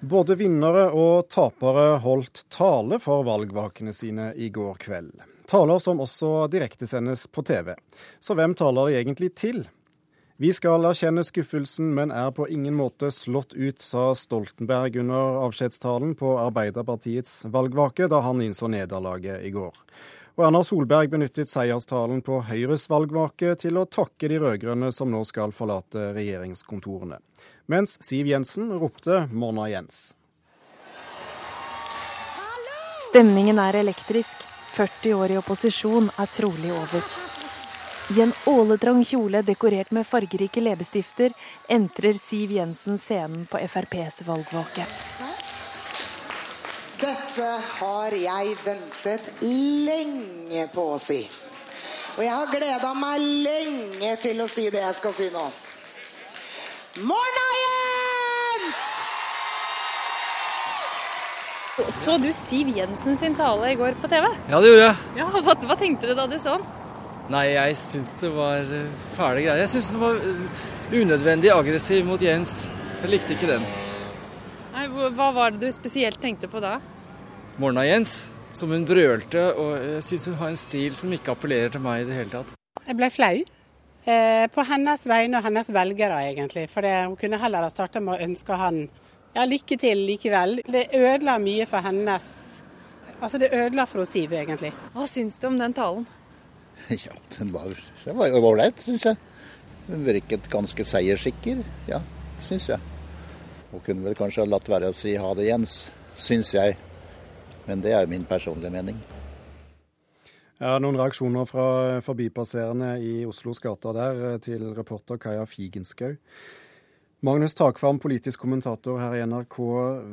Både vinnere og tapere holdt tale for valgvakene sine i går kveld. Taler som også direktesendes på TV. Så hvem taler de egentlig til? Vi skal erkjenne skuffelsen, men er på ingen måte slått ut, sa Stoltenberg under avskjedstalen på Arbeiderpartiets valgvake da han innså nederlaget i går. Og Erna Solberg benyttet seierstalen på Høyres valgvake til å takke de rød-grønne som nå skal forlate regjeringskontorene mens Siv Jensen ropte 'Monna Jens'. Stemningen er elektrisk. 40 år i opposisjon er trolig over. I en åletrang kjole dekorert med fargerike leppestifter entrer Siv Jensen scenen på FrPs valgvake. Dette har jeg ventet lenge på å si. Og jeg har gleda meg lenge til å si det jeg skal si nå. Morna, Jens! Så du Siv Jensen sin tale i går på TV? Ja, det gjorde jeg. Ja, hva, hva tenkte du da du så den? Nei, jeg syns det var eh, fæle greier. Jeg syns den var eh, unødvendig aggressiv mot Jens. Jeg likte ikke den. Hva var det du spesielt tenkte på da? Morna, Jens. Som hun brølte, og jeg syns hun har en stil som ikke appellerer til meg i det hele tatt. Jeg ble flau. Eh, på hennes vegne og hennes velgere, egentlig. For det, hun kunne heller ha starta med å ønske han ja, lykke til likevel. Det ødela mye for hennes Altså, det ødela for Siv, egentlig. Hva syns du om den talen? Ja, den var, den var jo ålreit, syns jeg. Hun virket ganske seierssikker, ja, syns jeg. Hun kunne vel kanskje ha latt være å si ha det, Jens, syns jeg. Men det er jo min personlige mening. Ja, Noen reaksjoner fra forbipasserende i Oslos gater der eh, til reporter Kaja Figenschou. Magnus Takvam, politisk kommentator her i NRK.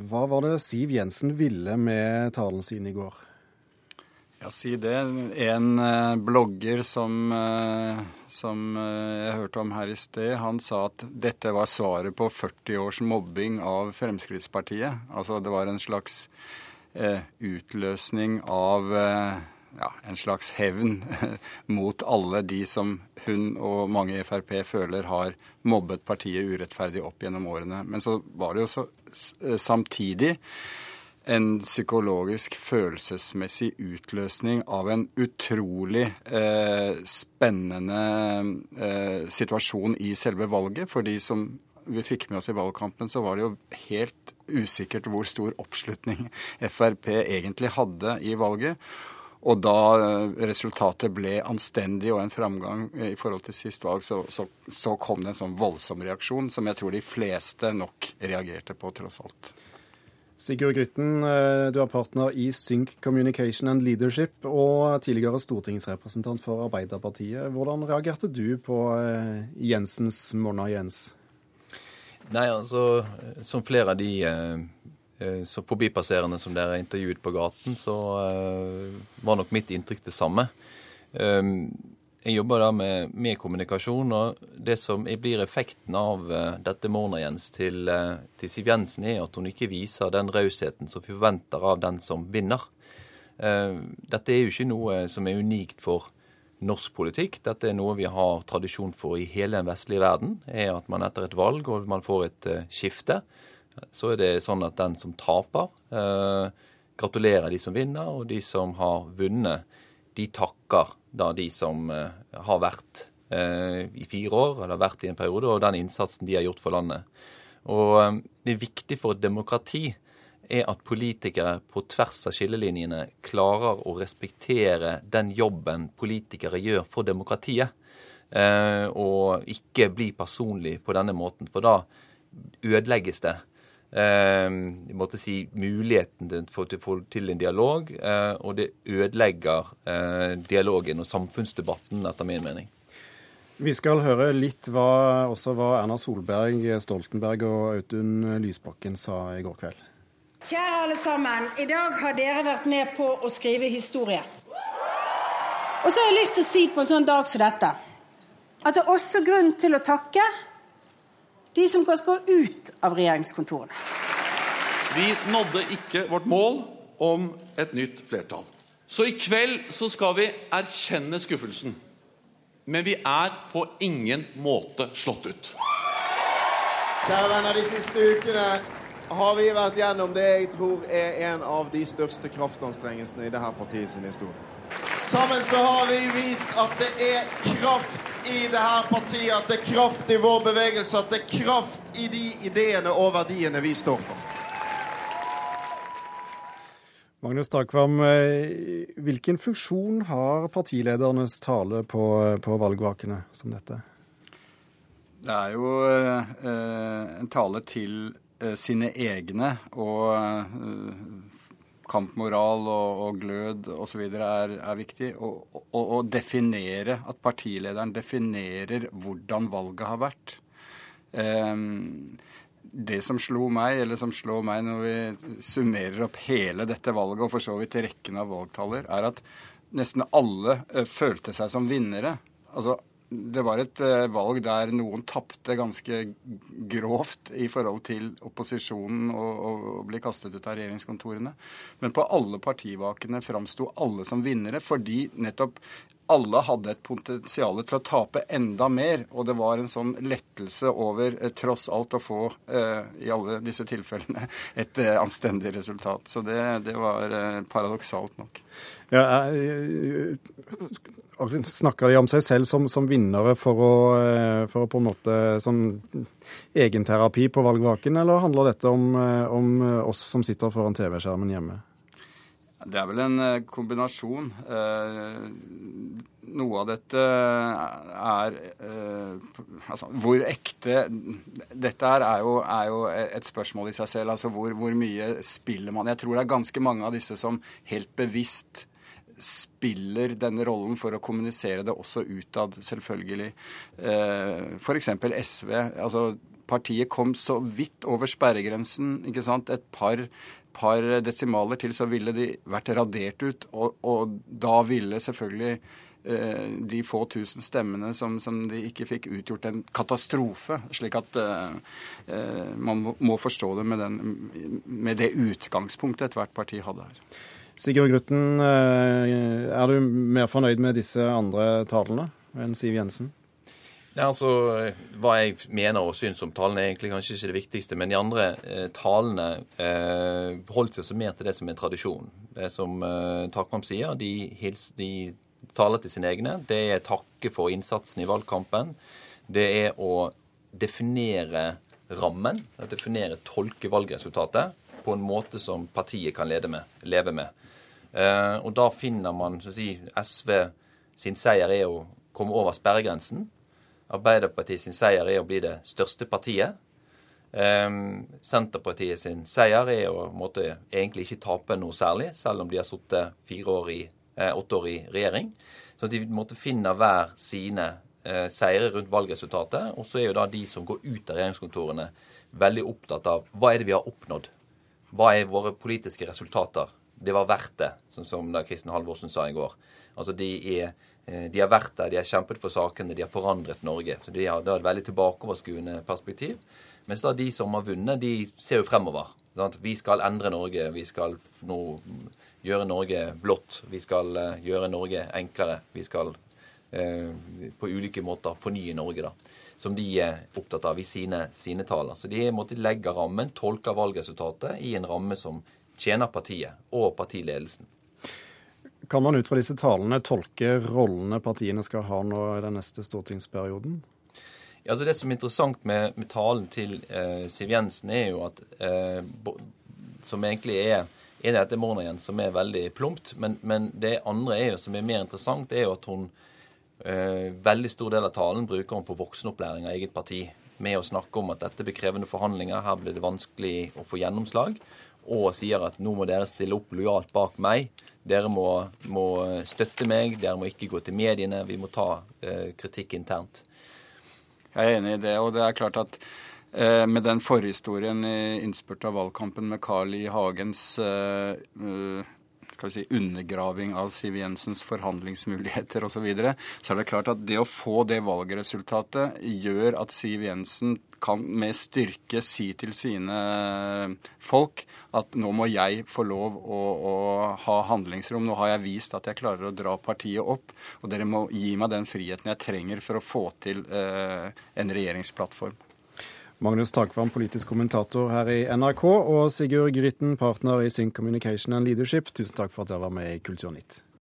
Hva var det Siv Jensen ville med talen sin i går? Ja, si det. En eh, blogger som, eh, som jeg hørte om her i sted, han sa at dette var svaret på 40 års mobbing av Fremskrittspartiet. Altså det var en slags eh, utløsning av eh, ja, en slags hevn mot alle de som hun og mange i Frp føler har mobbet partiet urettferdig opp gjennom årene. Men så var det jo så eh, samtidig en psykologisk, følelsesmessig utløsning av en utrolig eh, spennende eh, situasjon i selve valget. For de som vi fikk med oss i valgkampen, så var det jo helt usikkert hvor stor oppslutning Frp egentlig hadde i valget. Og da eh, resultatet ble anstendig og en framgang eh, i forhold til sist valg, så, så, så, kom det en sånn voldsom reaksjon som jeg tror de fleste nok reagerte på, tross alt. Sigurd Grytten, eh, du er partner i Sync Communication and Leadership og tidligere stortingsrepresentant for Arbeiderpartiet. Hvordan reagerte du på Jensens Monna Jens? Nei, altså, Som flere av de Eh, så forbipasserende som dere intervjuet på gaten, så var nok mitt inntrykk det samme. Um, jeg jobber da med, med, kommunikasjon, og det som blir effekten av uh, dette Morna-Jens til, uh, til, Siv Jensen, er at hun ikke viser den rausheten som forventer av den som vinner. dette er jo ikke noe som er unikt for norsk politikk. Dette er noe vi har tradisjon for i hele den vestlige verden. er At man etter et valg og man får et skifte, så er det sånn at den som taper, eh, gratulerer de som vinner, og de som har vunnet, de takker da de som eh, har vært eh, i fire år, eller vært i en periode, og den innsatsen de har gjort for landet. Og eh, det er viktig for et demokrati er at politikere på tvers av skillelinjene klarer å respektere den jobben politikere gjør for demokratiet. Og ikke bli personlig på denne måten, for da ødelegges det eh, måtte si, muligheten til å få til en dialog, eh, og det ødelegger eh, dialogen og samfunnsdebatten, etter min mening. Vi skal høre litt hva, også hva Erna Solberg, Stoltenberg og Audun Lysbakken sa i går kveld. Kjære alle sammen. I dag har dere vært med på å skrive historie. Og så har jeg lyst til å si på en sånn dag som dette at det er også grunn til å takke de som skal gå ut av regjeringskontorene. Vi nådde ikke vårt mål om et nytt flertall. Så i kveld så skal vi erkjenne skuffelsen. Men vi er på ingen måte slått ut. Kjære venner, de siste ukene har vi vært gjennom det jeg tror er en av de største kraftanstrengelsene i dette partiet sin historie. Sammen så har vi vist at det er kraft i det her partiet, at det er kraft i vår bevegelse, at det er kraft i de ideene og verdiene vi står for. Magnus Takvam, eh, hvilken funksjon har partiledernes tale på, på valgvakene som dette? Det er jo eh, en tale til eh, sine egne, og eh, kampmoral og, og glød osv. Er, er viktig. Å definere, at partilederen definerer hvordan valget har vært. Um, det som slo meg, eller som slår meg når vi summerer opp hele dette valget, og for så vidt rekken av valgtaller, er at nesten alle uh, følte seg som vinnere. Altså, det var et uh, valg der noen tapte ganske grovt i forhold til opposisjonen og, og, og ble kastet ut av regjeringskontorene. Men på alle partivakene framsto alle som vinnere fordi nettopp alle hadde et potensial til å tape enda mer, og det var en sånn lettelse over eh, tross alt å få, eh, i alle disse tilfellene, et eh, anstendig resultat. Så det, det var eh, paradoksalt nok. Ja, eh, snakker de om seg selv som, som vinnere for å, eh, for å, på en måte sånn egenterapi på valgvaken, eller handler dette om, om oss som sitter foran TV-skjermen hjemme? Det er vel en eh, kombinasjon. Eh, noe av dette er eh, Altså, hvor ekte Dette er jo, er jo, et spørsmål i seg selv. Altså hvor, hvor, mye spiller man Jeg tror det er ganske mange av disse som helt bevisst spiller denne rollen for å kommunisere det også utad, selvfølgelig. F.eks. SV. altså Partiet kom så vidt over sperregrensen. ikke sant? Et par par desimaler til, så ville de vært radert ut. Og, og da ville selvfølgelig eh, de få tusen stemmene som, som, de ikke fikk, utgjort en katastrofe. Slik at eh, eh man må, forstå det med, den, med det utgangspunktet ethvert parti hadde her. Sigurd Grutten, eh, er du mer fornøyd med disse andre talene enn Siv Jensen? Nei, altså, Hva jeg mener og syns om talene, er egentlig kanskje ikke det viktigste. Men de andre eh, talene eh, holdt seg så mer til det som er tradisjon. Det som eh, Takvam sier, de, hils, de taler til sine egne. Det er takke for innsatsen i valgkampen. Det er å definere rammen, å definere, tolke valgresultatet på en måte som partiet kan med, leve med. Eh, og da finner man så å si, SV sin seier er å komme over sperregrensen. Arbeiderpartiet sin seier er å bli det største partiet. Um, Senterpartiet sin seier er å måtte, egentlig ikke tape noe særlig, selv om de har sittet år eh, åtte år i regjering. Så de måtte finne hver sine eh, seire rundt valgresultatet. Og så er jo da de som går ut av regjeringskontorene, veldig opptatt av hva er det vi har oppnådd? Hva er våre politiske resultater? Det var verdt det, som, som da Kristin Halvorsen sa i går. Altså de er Eh, de har vært der, de har kjempet for sakene, de har forandret Norge. Så de har, det har et veldig tilbakeoverskuende perspektiv. Mens da de som har vunnet, de ser jo fremover. Sant? Vi skal endre Norge. Vi skal nå gjøre Norge blått. Vi skal uh, gjøre Norge enklere. Vi skal eh, på ulike måter fornye Norge, da. Som de er opptatt av i sine, sine taler. Så de måtte legge rammen, tolke valgresultatet i en ramme som tjener partiet og partiledelsen. Kan man ut fra disse talene tolke rollene partiene skal ha nå i den neste stortingsperioden? Ja, altså Det som er interessant med, med talen til eh, Siv Jensen, er jo at eh, bo, Som egentlig er er det etter morgenen som er veldig plumpt. Men, men, det andre er jo, som er mer interessant, er jo at hun eh, veldig stor del av talen bruker hun på voksenopplæring av eget parti. Med å snakke om at dette blir krevende forhandlinger, her blir det vanskelig å få gjennomslag. Og sier at nå må dere stille opp lojalt bak meg. Dere må, må, støtte meg, dere må ikke gå til mediene. Vi må ta eh, kritikk internt. Jeg er enig i det. Og det er klart at eh, med den forhistorien i innspurt av valgkampen med Carl I. Hagens eh, eh si, undergraving av Siv Jensens forhandlingsmuligheter osv., så, videre, så er det klart at det å få det valgresultatet gjør at Siv Jensen kan med styrke si til sine folk at nå må jeg få lov å, å, ha handlingsrom. Nå har jeg vist at jeg klarer å dra partiet opp, og dere må gi meg den friheten jeg trenger for å få til eh, en regjeringsplattform. Magnus Takvam, politisk kommentator her i NRK, og Sigurd Grytten, partner i Sync Communication and Leadership, tusen takk for at dere var med i Kulturnytt.